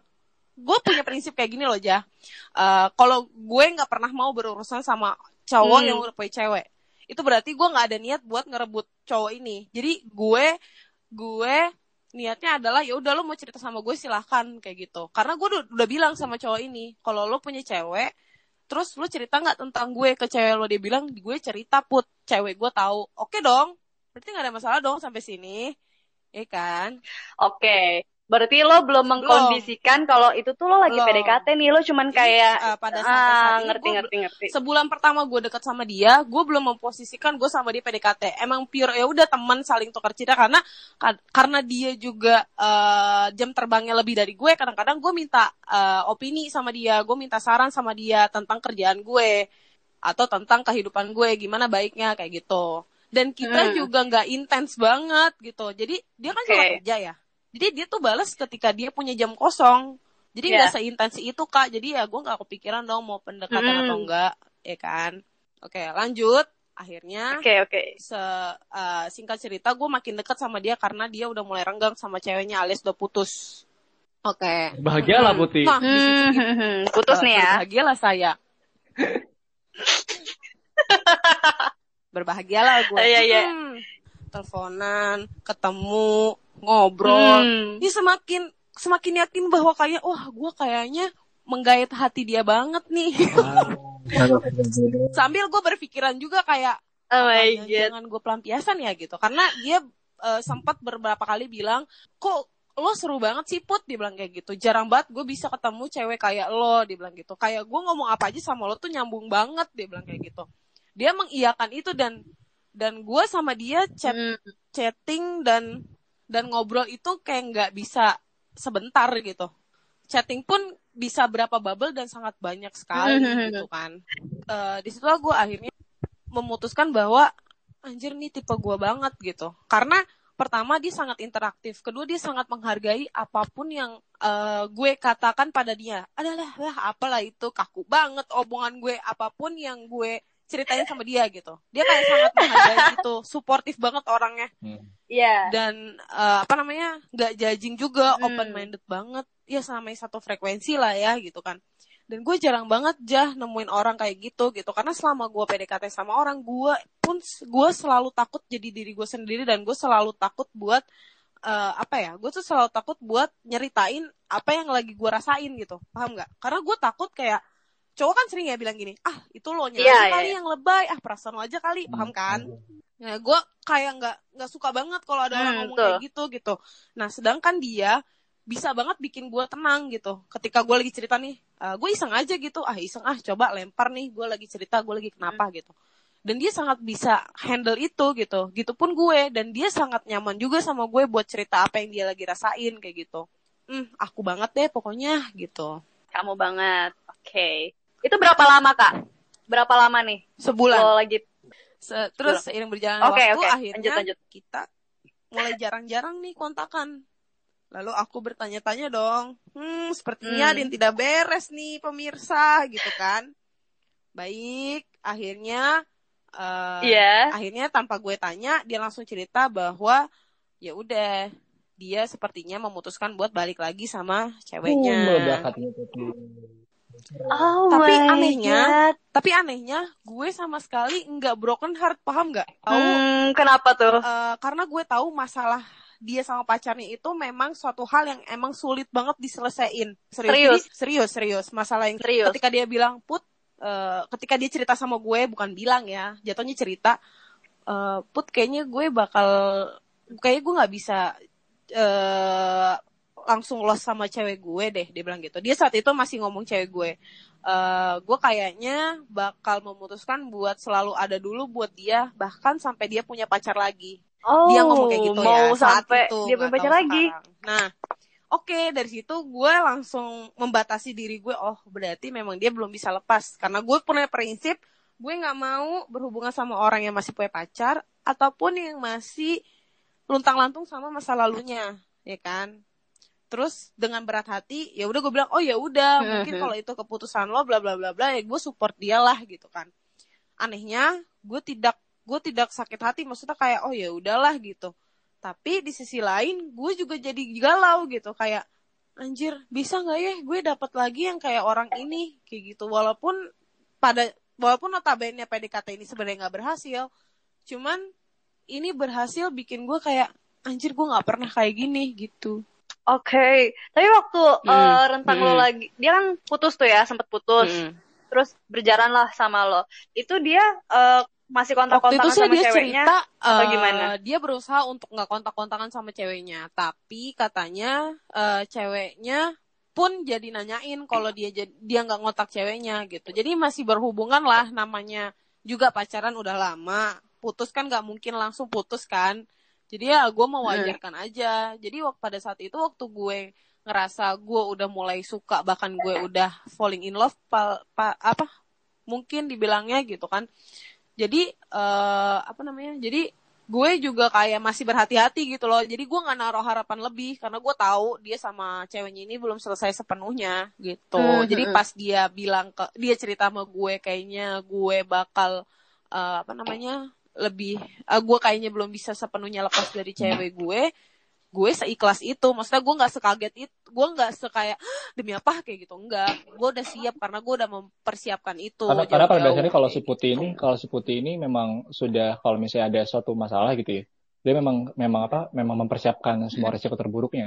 gue punya prinsip kayak gini loh jah. Eh, kalau gue nggak pernah mau berurusan sama cowok Hmm. yang udah punya cewek, itu berarti gue nggak ada niat buat ngerebut cowok ini. Jadi gue gue niatnya adalah ya udah lo mau cerita sama gue silahkan kayak gitu. Karena gue udah, udah bilang sama cowok ini, kalau lo punya cewek, terus lo cerita nggak tentang gue ke cewek lo dia bilang gue cerita put cewek gue tahu oke dong berarti nggak ada masalah dong sampai sini ya kan Oke. Berarti lo belum mengkondisikan kalau itu tuh lo lagi Belum. PDKT nih, lo cuman Jadi, kayak eh, pada ah, saat ini ngerti gue ngerti ngerti. sebulan pertama gue deket sama dia gue belum memposisikan gue sama dia PDKT emang pure ya udah teman saling tukar cerita karena ka- karena dia juga eh, jam terbangnya lebih dari gue kadang-kadang gue minta eh, opini sama dia gue minta saran sama dia tentang kerjaan gue atau tentang kehidupan gue gimana baiknya kayak gitu dan kita Hmm. juga nggak intens banget gitu jadi dia kan juga Oke. kerja ya jadi dia tuh balas ketika dia punya jam kosong jadi nggak Iya. seintens itu kak jadi ya gue nggak kepikiran dong mau pendekatan Hmm. atau enggak ya kan oke lanjut akhirnya Oke oke. se eh, singkat cerita gue makin dekat sama dia karena dia udah mulai renggang sama ceweknya alias udah putus oke Bahagialah Putih. nah Hmm, hmm, hmm. putus nih ya. berbahagialah saya berbahagialah gue Iya, iya. Hmm, teleponan ketemu ngobrol. Hmm. dia semakin semakin yakin bahwa kayak wah gue kayaknya menggait hati dia banget nih. Sambil gue berpikiran juga kayak Oh my "Apa, god. jangan gue pelampiasan ya gitu. Karena dia eh, sempat beberapa kali bilang kok lo seru banget sih put? Dia bilang kayak gitu. Jarang banget gue bisa ketemu cewek kayak lo dia bilang gitu. Kayak gue ngomong apa aja sama lo tuh nyambung banget dia bilang kayak gitu. Dia mengiyakan itu dan dan gue sama dia chat Hmm. chatting dan dan ngobrol itu kayak nggak bisa sebentar gitu. Chatting pun bisa berapa bubble dan sangat banyak sekali gitu kan. Eh di situlah gue akhirnya memutuskan bahwa anjir nih tipe gue banget gitu. Karena pertama dia sangat interaktif. Kedua dia sangat menghargai apa pun yang eh, gue katakan pada dia. Adalah lah apalah itu kaku banget omongan gue apa pun yang gue ceritain sama dia gitu. Dia kayak sangat menghargai itu suportif banget orangnya. Hmm. Iya. dan eh, apa namanya nggak judging juga Hmm. open minded banget. Ya sama satu frekuensi lah ya gitu kan. Dan gue jarang banget jah nemuin orang kayak gitu gitu. Karena selama gue PDKT sama orang gue pun gue selalu takut jadi diri gue sendiri. Dan gue selalu takut buat eh, apa ya gue tuh selalu takut buat nyeritain apa yang lagi gue rasain gitu. Paham nggak? Karena gue takut kayak cowok kan sering ya bilang gini ah itu lo nya Iya, aja iya, kali iya. yang lebay ah perasaan lo aja kali paham kan Nah, gue kayak nggak nggak suka banget kalau ada orang Hmm, ngomong betul. kayak gitu gitu. Nah, sedangkan dia bisa banget bikin gue tenang gitu. Ketika gue lagi cerita nih, uh, gue iseng aja gitu ah iseng ah coba lempar nih gue lagi cerita gue lagi kenapa gitu dan dia sangat bisa handle itu gitu gitu pun gue dan dia sangat nyaman juga sama gue buat cerita apa yang dia lagi rasain kayak gitu hmm aku banget deh pokoknya gitu Kamu banget. Oke. Itu berapa lama, Kak? Berapa lama nih? sebulan Lo lagi Se- terus seiring berjalannya Oke, waktu oke. akhirnya Lanjut, lanjut. kita mulai jarang-jarang nih kontakan lalu aku bertanya-tanya dong hmm sepertinya Hmm. ada yang tidak beres nih pemirsa gitu kan baik akhirnya eh, Iya. akhirnya tanpa gue tanya dia langsung cerita bahwa ya udah dia sepertinya memutuskan buat balik lagi sama Uh, ceweknya Teti. Oh Tapi my anehnya, God. tapi anehnya gue sama sekali nggak broken heart paham nggak tahu Hmm, kenapa tuh? Eh, karena gue tahu masalah dia sama pacarnya itu memang suatu hal yang emang sulit banget diselesain serius Serius? Jadi, serius serius masalah yang Serius. ketika dia bilang put eh, ketika dia cerita sama gue bukan bilang ya jatuhnya cerita eh, put kayaknya gue bakal kayaknya gue nggak bisa eh langsung los sama cewek gue deh dia bilang gitu dia saat itu masih ngomong cewek gue eh gue kayaknya bakal memutuskan buat selalu ada dulu buat dia bahkan sampai dia punya pacar lagi Oh, dia ngomong kayak gitu mau ya saat sampai itu dia punya pacar lagi. sekarang. nah oke dari situ gue langsung membatasi diri gue oh berarti memang dia belum bisa lepas karena gue punya prinsip gue nggak mau berhubungan sama orang yang masih punya pacar ataupun yang masih luntang-lantung sama masa lalunya ya kan terus dengan berat hati ya udah gue bilang oh ya udah mungkin kalau itu keputusan lo bla bla bla bla ya gue support dia lah gitu kan. Anehnya gue tidak gue tidak sakit hati maksudnya kayak oh ya udahlah gitu. Tapi di sisi lain gue juga jadi galau gitu kayak anjir bisa nggak ya gue dapat lagi yang kayak orang ini? Kayak gitu. Walaupun pada walaupun notabene PDKT ini sebenarnya nggak berhasil cuman ini berhasil bikin gue kayak anjir gue nggak pernah kayak gini gitu Oke. Tapi waktu Hmm, eh, rentang lo hmm. lagi, dia kan putus tuh ya, sempet putus. Mm. Terus berjalan lah sama lo. Itu dia eh, masih kontak-kontakan sama dia ceweknya cerita atau gimana? dia berusaha untuk nggak kontak-kontakan sama ceweknya tapi katanya eh, ceweknya pun jadi nanyain kalau dia dia nggak ngotak ceweknya gitu jadi masih berhubungan lah namanya juga pacaran udah lama putus kan nggak mungkin langsung putus kan jadi ya gue mewajarkan aja. Jadi waktu pada saat itu waktu gue ngerasa gue udah mulai suka bahkan gue udah falling in love pa- pa- apa mungkin dibilangnya gitu kan. Jadi eh apa namanya jadi gue juga kayak masih berhati-hati gitu loh. Jadi gue nggak naruh harapan lebih karena gue tahu dia sama ceweknya ini belum selesai sepenuhnya gitu. Hmm, jadi hmm, pas dia bilang ke dia cerita sama gue kayaknya gue bakal eh, apa namanya lebih eh, gue kayaknya belum bisa sepenuhnya lepas dari cewek gue gue seikhlas itu maksudnya gue nggak sekaget itu gue nggak sekayak "Hah, demi apa kayak gitu enggak gue udah siap karena gue udah mempersiapkan itu Karena, karena pada dasarnya kalau si putih gitu. ini, kalau si putih ini memang sudah kalau misalnya ada suatu masalah gitu ya, dia memang memang apa? Memang mempersiapkan semua Hmm. resiko terburuknya.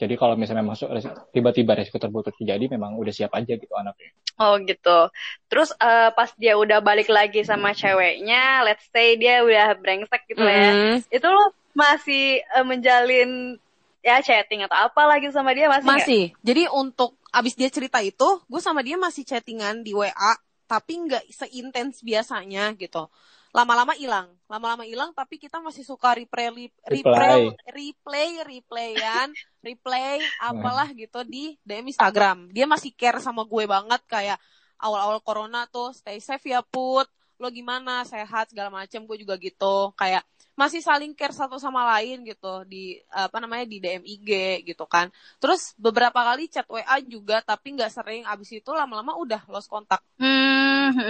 Jadi kalau misalnya res- tiba-tiba resiko terburuk terjadi, memang udah siap aja gitu anaknya. Oh gitu. Terus eh, pas dia udah balik lagi sama ceweknya, let's say dia udah brengsek gitu lah ya. Mm. Itu lo masih eh, menjalin ya chatting atau apa lagi sama dia masih? Masih. Jadi untuk abis dia cerita itu, gue sama dia masih chattingan di WA, tapi nggak seintens biasanya gitu. Lama-lama hilang, lama-lama hilang, tapi kita masih suka replay, replay, replay, replayan, replay, apalah gitu di DM Instagram. Dia masih care sama gue banget kayak awal-awal corona tuh, stay safe ya put, lo gimana, sehat? segala macem, gue juga gitu. Kayak masih saling care satu sama lain gitu di apa namanya di DM IG gitu kan. Terus beberapa kali chat WA juga tapi nggak sering. Abis itu lama-lama udah lost kontak. Hmm,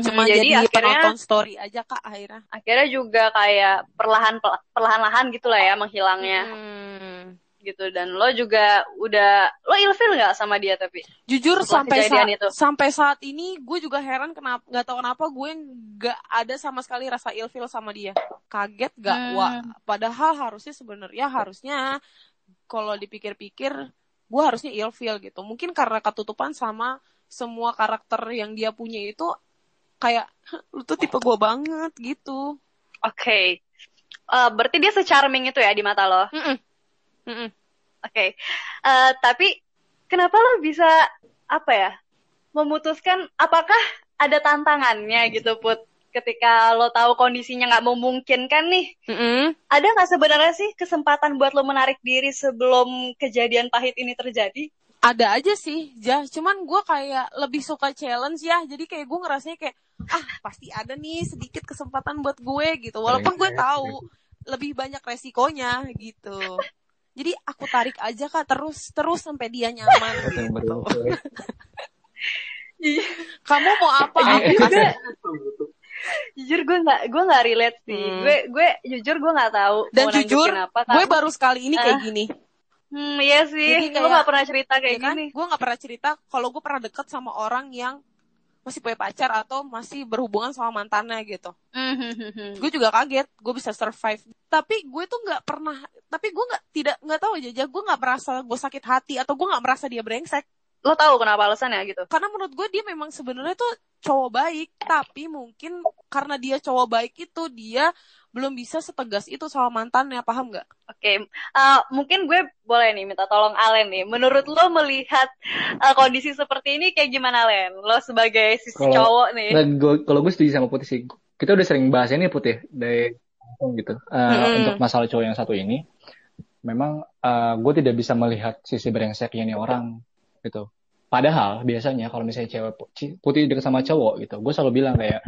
Cuma jadi, jadi, akhirnya penonton story aja kak akhirnya. akhirnya juga kayak perlahan perlahan-lahan gitu lah ya menghilangnya Hmm. gitu dan lo juga udah lo ilfil nggak sama dia tapi Jujur sampai saat itu. sampai saat ini gue juga heran kenapa nggak tahu kenapa gue nggak ada sama sekali rasa ilfil sama dia. Kaget gak? Hmm. Wah, padahal harusnya sebenarnya harusnya kalau dipikir-pikir gue harusnya ilfil gitu. Mungkin karena ketutupan sama semua karakter yang dia punya itu kayak "Hah, lu tuh tipe gue banget gitu. oke Eh, berarti dia secharming itu ya di mata lo oke Mm-mm. Mm-mm. Eh, tapi kenapa lo bisa apa ya memutuskan apakah ada tantangannya gitu put ketika lo tahu kondisinya nggak memungkinkan nih Mm-mm. ada nggak sebenarnya sih kesempatan buat lo menarik diri sebelum kejadian pahit ini terjadi ada aja sih jah cuman gue kayak lebih suka challenge ya jadi kayak gue ngerasanya kayak ah pasti ada nih sedikit kesempatan buat gue gitu. Walaupun gue tahu lebih banyak resikonya gitu. Jadi aku tarik aja kak terus terus sampai dia nyaman Yang gitu. baru- kamu mau apa? Aku juga. kasih jujur gue nggak gue nggak relate sih. Hmm. gue gue jujur gue nggak tahu dan mau jujur apa gue baru sekali ini kayak Ah. gini. Hmm iya sih. Jadi gue nggak pernah cerita kayak ya kan? gini. Gue nggak pernah cerita kalau gue pernah deket sama orang yang masih punya pacar atau masih berhubungan sama mantannya gitu. Hmm, hmm, hmm, gue juga kaget gue bisa survive. Tapi gue tuh nggak pernah tapi gue nggak tidak nggak tahu aja gue nggak merasa gue sakit hati atau gue nggak merasa dia brengsek. Lo tahu kenapa alasannya gitu? Karena menurut gue dia memang sebenarnya tuh cowok baik tapi mungkin karena dia cowok baik itu dia belum bisa setegas itu sama mantannya paham nggak Oke, eh, mungkin gue boleh nih minta tolong Alen nih. Menurut lo melihat eh, kondisi seperti ini kayak gimana Len? Lo sebagai sisi Kalau- cowok nih. Nah, kalau gue setuju sama Putih sih. Kita udah sering bahas ini Putih dari gitu. Eh, Mm-mm. Untuk masalah cowok yang satu ini, memang eh, gue tidak bisa melihat sisi brengseknya nih orang gitu. Padahal biasanya kalau misalnya cewek Putih deket sama cowok gitu, gue selalu bilang kayak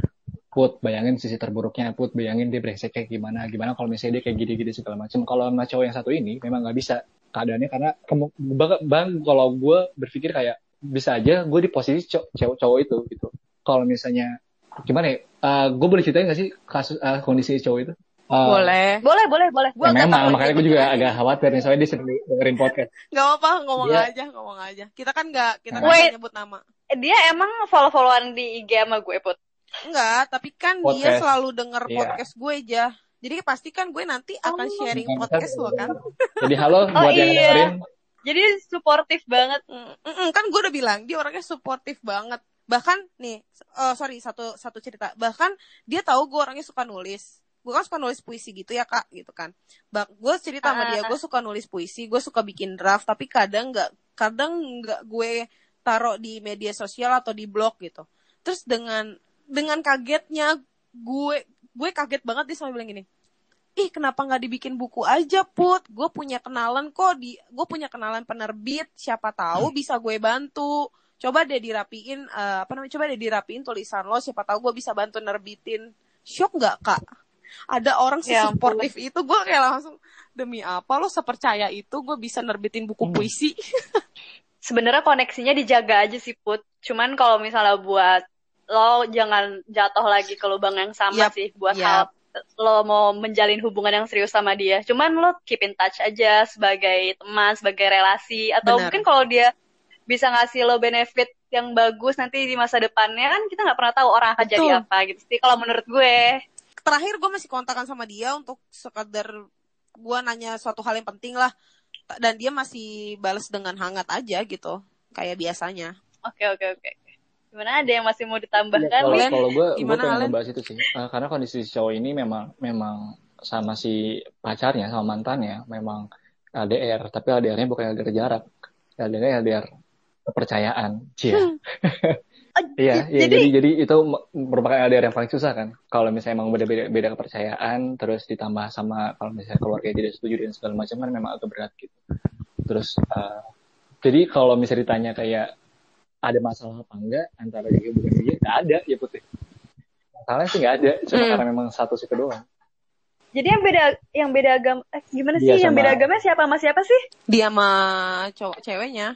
Put, bayangin sisi terburuknya, Put, bayangin dia brengsek kayak gimana, gimana kalau misalnya dia kayak gini-gini segala macam. Kalau sama cowok yang satu ini, memang nggak bisa keadaannya karena bang, bang kalau gue berpikir kayak bisa aja gue di posisi cow- cewek cowok itu gitu. Kalau misalnya gimana ya? gue boleh ceritain gak sih kasus eh, kondisi cowok itu? Eh, boleh Boleh, boleh, boleh. Gua ya memang, makanya gitu gue juga kan. agak khawatir nih, soalnya dia sering dengerin podcast. nggak apa ngomong Dia- aja ngomong aja kita kan nggak kita kan Wait. nggak nyebut nama Dia emang follow-followan di IG sama gue, Put. Enggak, tapi kan dia Podcast. selalu denger Iya. podcast gue aja. Jadi pasti kan gue nanti akan Oh. sharing Kan- podcast lo kan. Jadi halo buat yang iya. dengerin. Jadi suportif banget. Mm, mm, mm, kan gue udah bilang dia orangnya suportif banget. Bahkan nih, oh sorry satu satu cerita. Bahkan dia tahu gue orangnya suka nulis. Gue kan suka nulis puisi gitu ya kak, gitu kan. Bak, gue cerita sama dia, Ah. gue suka nulis puisi, gue suka bikin draft, tapi kadang nggak, kadang nggak gue taruh di media sosial atau di blog gitu. Terus dengan dengan kagetnya gue gue kaget banget dia sampai bilang gini ih kenapa nggak dibikin buku aja put gue punya kenalan kok di gue punya kenalan penerbit siapa tahu bisa gue bantu coba deh dirapiin eh, apa namanya coba deh dirapiin tulisan lo siapa tahu gue bisa bantu nerbitin shock nggak kak ada orang Ya ampun. sesuportif itu gue kayak langsung demi apa lo sepercaya itu gue bisa nerbitin buku Hmm. puisi Sebenarnya koneksinya dijaga aja sih, Put. Cuman kalau misalnya buat lo jangan jatuh lagi ke lubang yang sama Yap, sih buat yap. hal lo mau menjalin hubungan yang serius sama dia. Cuman lo keep in touch aja sebagai teman, sebagai relasi atau Benar. mungkin kalau dia bisa ngasih lo benefit yang bagus nanti di masa depannya kan kita nggak pernah tahu orang akan jadi Betul. apa gitu sih kalau menurut gue. terakhir gue masih kontakan sama dia untuk sekadar gue nanya suatu hal yang penting lah dan dia masih balas dengan hangat aja gitu kayak biasanya Oke oke oke. Gimana ada yang masih mau ditambahkan? Kalau kalau gue gue pengen ngebahas itu sih, Eh, karena kondisi si cowok ini memang memang sama si pacarnya sama mantannya memang LDR, tapi LDR-nya bukan LDR jarak, LDR LDR kepercayaan, cia. Oh, Iya, iya. jadi- Jadi, jadi itu me- merupakan LDR yang paling susah kan. Kalau misalnya emang beda beda, beda kepercayaan, terus ditambah sama kalau misalnya keluarga tidak setuju dan segala macam kan memang agak berat gitu. Terus, eh, jadi kalau misalnya ditanya kayak ada masalah apa enggak antara dia hubungan dia, nggak ada ya putih. Masalahnya sih nggak ada, cuma Hmm. karena memang satu itu doang. Jadi yang beda yang beda agama eh, gimana sih? Dia Yang sama- beda agama siapa sama siapa sih? dia sama cowok ceweknya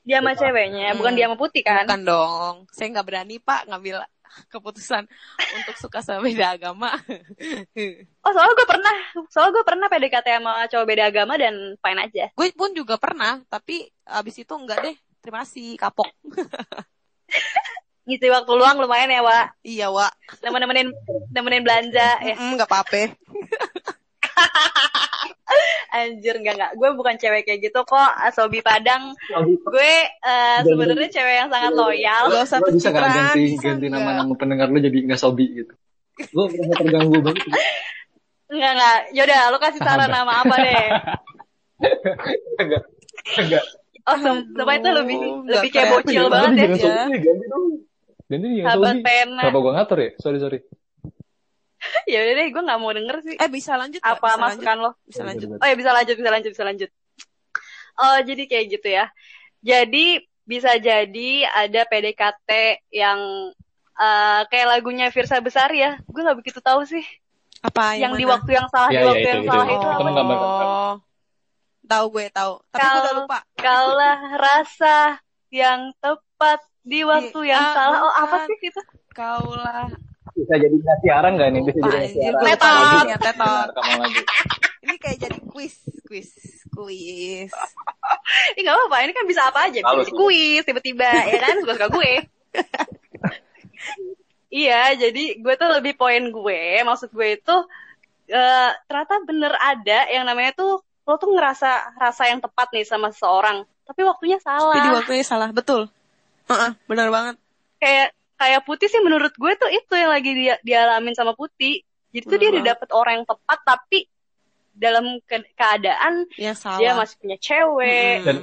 Dia sama ceweknya, bukan Hmm. dia sama putih kan? bukan dong saya nggak berani pak ngambil keputusan untuk suka sama beda agama Oh soalnya gue pernah, soalnya gue pernah PDKT sama cowok beda agama dan fine aja. gue pun juga pernah tapi abis itu enggak deh terima kasih kapok Ngisi waktu luang lumayan ya, Wak. iya wa Nemenin nemenin belanja ya. Mm, nggak apa-apa Anjir enggak enggak. Gue bukan cewek kayak gitu kok. Asobi Padang. Gue eh, sebenarnya cewek yang sangat loyal. Gak usah Lo bisa nggak pencitraan, ganti bisa ganti nggak? nama-nama pendengar lo jadi nggak sobi gitu. Gue merasa terganggu banget. Enggak enggak. Yaudah, lu kasih saran nama apa deh? enggak, enggak. Oh, sumpah itu lebih lebih kayak bocil banget ya. jangan ya. sogi, ganti dong. Ganti jangan Sahabat pena. Kenapa gue ngatur ya? Sorry, sorry. Ya udah deh, gue nggak mau denger sih. Eh bisa lanjut? Apa bisa lanjut? masukan lo? Bisa lanjut. Oh ya bisa lanjut, bisa lanjut, bisa lanjut. Oh jadi kayak gitu ya. Jadi bisa jadi ada PDKT yang eh, kayak lagunya Virsa Besari ya. Gue nggak begitu tahu sih. Apa yang di mana? waktu yang salah, Ya, di ya, waktu itu, yang itu. salah itu. Itu apa? bakal- Oh. Tahu gue tahu. Tapi gue udah Kal- lupa. Kaulah rasa yang tepat di waktu yang ah, salah. Oh apa sih itu? Kaulah. Bisa jadi ngasih siaran nggak nih? Bisa jadi siaran. Tetot. ya. Ini kayak jadi quiz, quiz, quiz. Ih gak apa-apa, ini kan bisa apa aja. Bisa kuis, tiba-tiba, ya kan? Suka-suka gue. iya, jadi gue tuh lebih poin gue. Maksud gue itu, eh ternyata bener ada yang namanya tuh, lo tuh ngerasa rasa yang tepat nih sama seseorang. Tapi waktunya salah. Tapi di waktunya salah, betul. Heeh, benar banget. Kayak kayak Putih sih menurut gue tuh itu yang lagi dia dialamin sama Putih. Jadi tuh Bener dia udah dapet orang yang tepat, tapi dalam ke- keadaan Yang salah. dia masih punya cewek. Mm-mm. Dan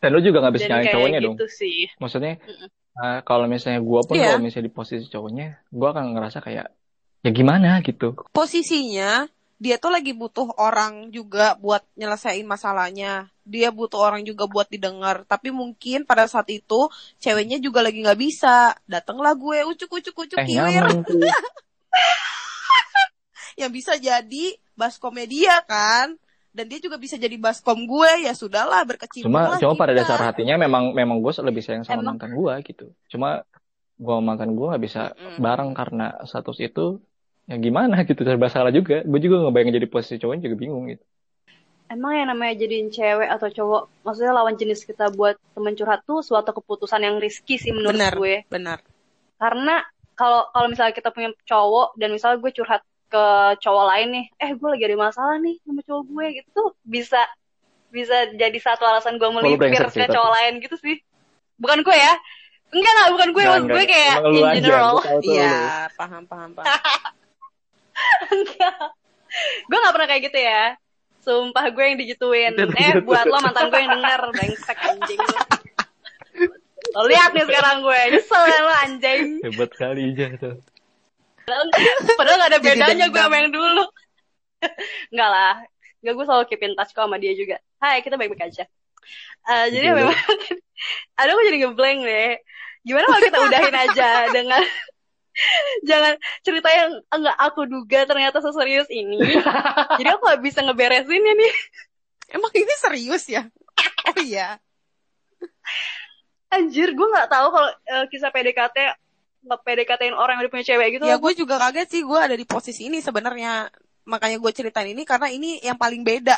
dan lu juga nggak bisa kayak cowoknya dong. gitu sih. Maksudnya Mm-mm. eh, kalau misalnya gue pun Iya. kalau misalnya di posisi cowoknya, gue akan ngerasa kayak ya gimana gitu. Posisinya dia tuh lagi butuh orang juga buat nyelesain masalahnya. Dia butuh orang juga buat didengar. Tapi mungkin pada saat itu ceweknya juga lagi nggak bisa. Datanglah gue ucuk ucuk ucuk Eh kiwir. Yang bisa jadi baskomnya dia kan. Dan dia juga bisa jadi baskom gue. Ya sudahlah berkecimpung Cuma lah cuma pada dasar hatinya memang memang gue lebih sayang sama Emang. mantan gue gitu. Cuma gue mantan gue nggak bisa Mm-mm. bareng karena status itu ya gimana gitu serba salah juga. Gue juga ngebayangin jadi posisi cowoknya juga bingung gitu. Emang yang namanya jadiin cewek atau cowok, maksudnya lawan jenis kita buat temen curhat tuh suatu keputusan yang risky sih menurut Benar. gue. Benar. Karena kalau kalau misalnya kita punya cowok dan misalnya gue curhat ke cowok lain nih, eh gue lagi ada masalah nih sama cowok gue gitu tuh bisa bisa jadi satu alasan gue melipir ke tapi. cowok lain gitu sih. Bukan gue ya. Enggak enggak bukan gue, Nggak, maksud gue kayak in general. Iya, paham, paham, paham. Enggak. gue gak pernah kayak gitu ya. Sumpah gue yang digituin. Itu Eh buat lo mantan gue yang denger. Brengsek anjing lo. Lo lihat nih sekarang gue. Nyesel ya lo anjing. Hebat kali aja tuh. Padahal gak ada bedanya gue sama yang dulu. Enggak lah. Enggak gue selalu keep in touch kok sama dia juga. Hai kita baik-baik aja. Eh, jadi memang Aduh gue jadi ngeblank deh. Gimana kalau kita udahin aja dengan jangan cerita yang enggak aku duga ternyata seserius ini. Jadi aku gak bisa ngeberesinnya nih. Emang ini serius ya? Oh iya. Anjir, gue nggak tahu kalau eh, kisah PDKT PDKT-in orang yang udah punya cewek gitu. Ya gue juga kaget sih gue ada di posisi ini sebenarnya. Makanya gue ceritain ini karena ini yang paling beda.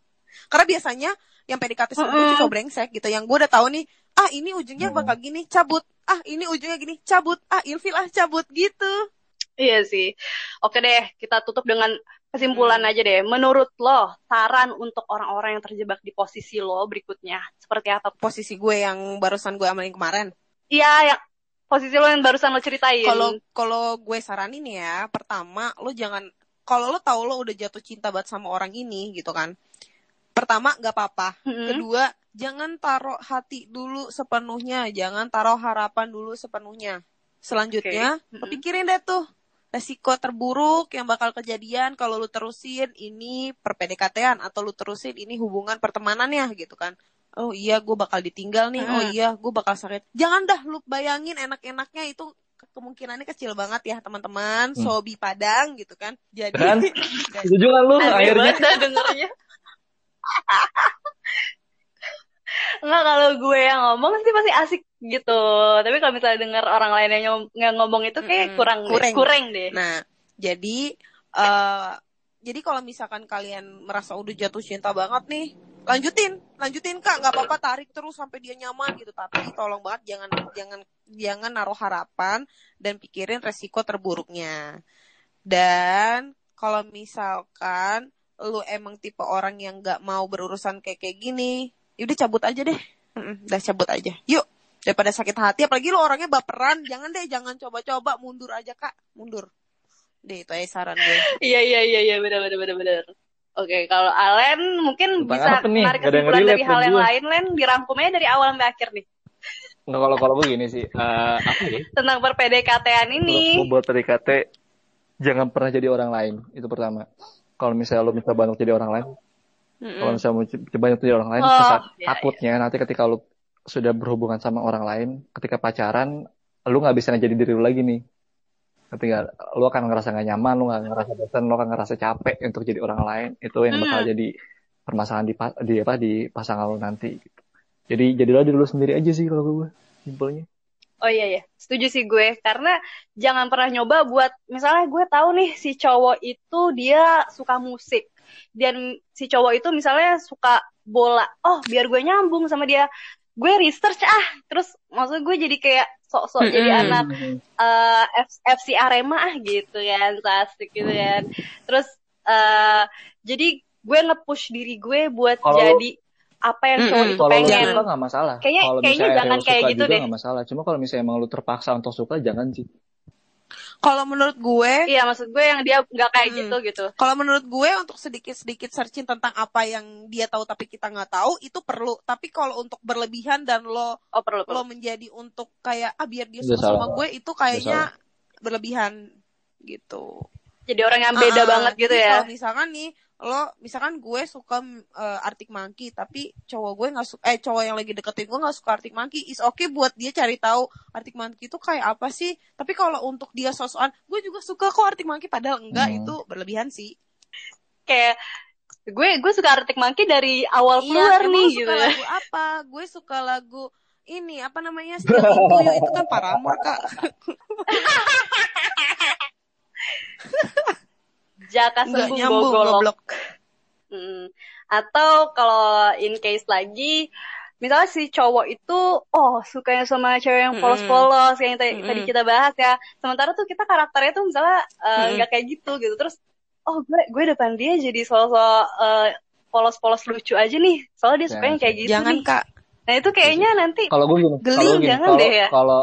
karena biasanya yang PDKT sama gue Mm-mm. cowok brengsek gitu. Yang gue udah tahu nih, ah ini ujungnya Mm. bakal gini, cabut. Ah ini ujungnya gini, cabut. Ah ilfil ah cabut gitu. Iya sih. Oke deh, kita tutup dengan kesimpulan aja deh. Menurut lo, saran untuk orang-orang yang terjebak di posisi lo berikutnya seperti apa? Posisi gue yang barusan gue amalin kemarin. Iya, yang posisi lo yang barusan lo ceritain. Kalau kalau gue saranin ya, pertama lo jangan kalau lo tahu lo udah jatuh cinta banget sama orang ini gitu kan. Pertama nggak apa-apa. Mm-mm. Kedua, jangan taruh hati dulu sepenuhnya, jangan taruh harapan dulu sepenuhnya. Selanjutnya, lo pikirin deh tuh resiko terburuk yang bakal kejadian kalau lu terusin ini perpedekatan atau lu terusin ini hubungan pertemanannya gitu kan. Oh iya, gue bakal ditinggal nih. Oh iya, gue bakal sakit. Jangan dah lu bayangin enak-enaknya itu ke- kemungkinannya kecil banget ya teman-teman. Hmm. Sobi Padang gitu kan. Jadi Kan? dan- Setuju kan lu akhirnya? dengernya. Enggak, kalau gue yang ngomong sih pasti asik gitu. Tapi kalau misalnya denger orang lain yang, yang ngomong itu kayak Mm-mm. kurang deh. Kurang. kurang deh. Nah, jadi eh jadi kalau misalkan kalian merasa udah jatuh cinta banget nih, lanjutin, lanjutin kak, nggak apa-apa tarik terus sampai dia nyaman gitu. Tapi tolong banget jangan jangan jangan naruh harapan dan pikirin resiko terburuknya. Dan kalau misalkan lu emang tipe orang yang nggak mau berurusan kayak kayak gini, yaudah cabut aja deh. Mm-mm, udah cabut aja. Yuk, daripada sakit hati apalagi lu orangnya baperan jangan deh jangan coba-coba mundur aja kak mundur deh itu aja saran gue Iya, iya, iya, iya, benar, benar, benar, benar. Oke, kalau Alen mungkin Tentang bisa menarik kesimpulan dari hal yang gue. lain, Len, dirangkumnya dari awal sampai akhir nih. Nggak, kalau kalau begini sih, eh, apa ya? Tentang per-PDKT-an ini. Buat PDKT, jangan pernah jadi orang lain. Itu pertama. Kalau misalnya lo minta bantu jadi orang lain, kalau misalnya mau coba jadi orang lain, Oh, kesat- iya, takutnya nanti ketika lo sudah berhubungan sama orang lain, ketika pacaran, lo nggak bisa jadi diri lo lagi nih. Ketika lo akan ngerasa gak nyaman, lo nggak ngerasa bosan, lo akan ngerasa capek untuk jadi orang lain. Itu yang bakal jadi permasalahan di, di apa di pasangan lo nanti. Gitu. Jadi jadilah diri lo sendiri aja sih kalau gue, simpelnya. Oh iya ya, setuju sih gue. Karena jangan pernah nyoba buat, misalnya gue tahu nih si cowok itu dia suka musik. Dan si cowok itu misalnya suka bola. Oh, biar gue nyambung sama dia. Gue research ah. Terus maksud gue jadi kayak sok-sok jadi Mm-mm. anak eh, F- FC Arema ah gitu kan. So asik gitu kan. Terus eh jadi gue nge-push diri gue buat Kalau- jadi apa yang cowok Mm-mm. itu Kalau lu pengen. suka nggak masalah. Kayaknya- kalau kayaknya jangan kayak gitu deh. nggak masalah. Cuma kalau misalnya emang lu terpaksa untuk suka, jangan sih. Kalau menurut gue, Iya maksud gue yang dia nggak kayak Mm. gitu gitu. kalau menurut gue untuk sedikit-sedikit searching tentang apa yang dia tahu tapi kita nggak tahu itu perlu. Tapi kalau untuk berlebihan dan lo Oh perlu perlu. lo menjadi untuk kayak ah biar dia suka sama salah. gue itu kayaknya berlebihan gitu. Jadi orang yang beda ah. banget gitu Jadi ya. Kalau misalkan nih lo misalkan gue suka eh, Arctic Monkey tapi cowok gue nggak suka eh cowok yang lagi deketin gue nggak suka Arctic Monkey is okay buat dia cari tahu Arctic Monkey itu kayak apa sih tapi kalau untuk dia sosokan gue juga suka kok Arctic Monkey padahal enggak Hmm. itu berlebihan sih Kayak gue gue suka Arctic Monkey dari awal iya keluar emang nih lo gitu. suka lagu apa gue suka lagu ini apa namanya Still Into You itu kan Paramore kak Jaka nggak sembung nyambung gogolok. goblok Hmm. Atau kalau in case lagi misalnya si cowok itu oh sukanya sama cewek yang polos-polos kayak yang tadi, tadi kita bahas ya. Sementara tuh kita karakternya tuh misalnya eh, nggak kayak gitu gitu. Terus oh gue gue depan dia jadi sosok eh, polos-polos lucu aja nih. Soalnya dia Jangan sukanya kayak gitu jangan nih. kak Nah itu kayaknya nanti Kalau gue gini, Geli, gini, jangan kalau deh ya. kalau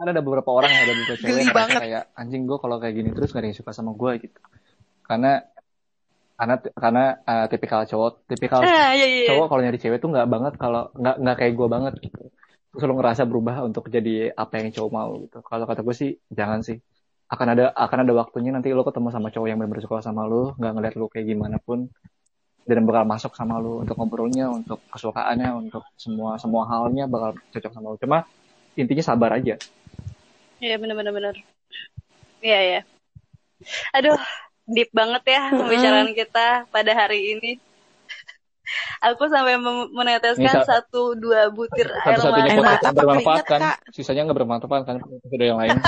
kan ada beberapa orang ada beberapa cewek Geli yang banget. kayak anjing gue kalau kayak gini terus gak ada yang suka sama gue gitu. Karena karena karena uh, tipikal cowok, tipikal ah, iya, iya. cowok kalau nyari cewek tuh nggak banget kalau nggak nggak kayak gue banget gitu. Terus lo ngerasa berubah untuk jadi apa yang cowok mau gitu. Kalau kata gue sih jangan sih. Akan ada akan ada waktunya nanti lo ketemu sama cowok yang benar-benar suka sama lo, nggak ngeliat lo kayak gimana pun dan bakal masuk sama lo untuk ngobrolnya, untuk kesukaannya, untuk semua semua halnya bakal cocok sama lo. Cuma intinya sabar aja. Iya bener-bener bener. Iya ya. Aduh, deep banget ya pembicaraan kita pada hari ini. Aku sampai meneteskan sa- satu dua butir air mata. mata yang bermanfaat kan, sisanya nggak bermanfaat kan, ada yang lain.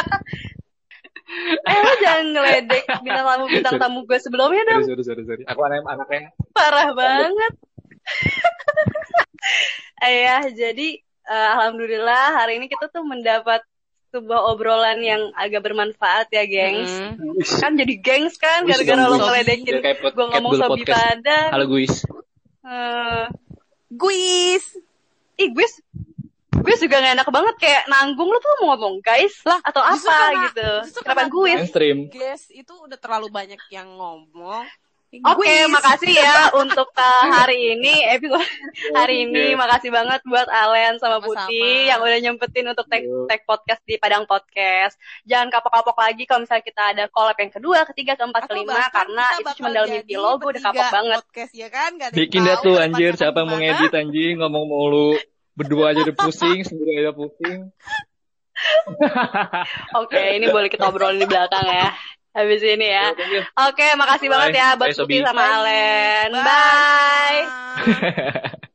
Eh lo jangan ngeledek bintang tamu bintang tamu gue sebelumnya dong. sorry, sorry, sorry. Aku anak anaknya Parah banget. Eh ya, jadi eh, alhamdulillah hari ini kita tuh mendapat sebuah obrolan yang agak bermanfaat ya, gengs. Mm. Kan jadi gengs kan gara-gara lo ngeledekin gue ngomong sobi padang. Halo guys. Eh, Guys, ih gue gue juga gak enak banget kayak nanggung lu tuh mau ngomong guys Lah, atau apa karena- gitu kenapa karena gue Mainstream. guys itu udah terlalu banyak yang ngomong. Oke, Guys. makasih ya untuk uh, hari ini episode hari ini. Makasih banget buat Alen sama. Putih yang udah nyempetin untuk tag, Yo. tag podcast di Padang Podcast. Jangan kapok-kapok lagi kalau misalnya kita ada collab yang kedua, ketiga, keempat, Atau kelima karena itu cuma dalam mimpi lo, gue udah kapok banget. Podcast ya kan? Gak Bikin dah tuh anjir, siapa yang mau ngedit anjing, ngomong mulu. Berdua aja udah pusing, sendiri aja pusing. Oke, ini boleh kita obrolin di belakang ya. Habis ini ya. Oke, makasih Bye. banget ya buat. Putih sama Bye. Alen. Bye. Bye.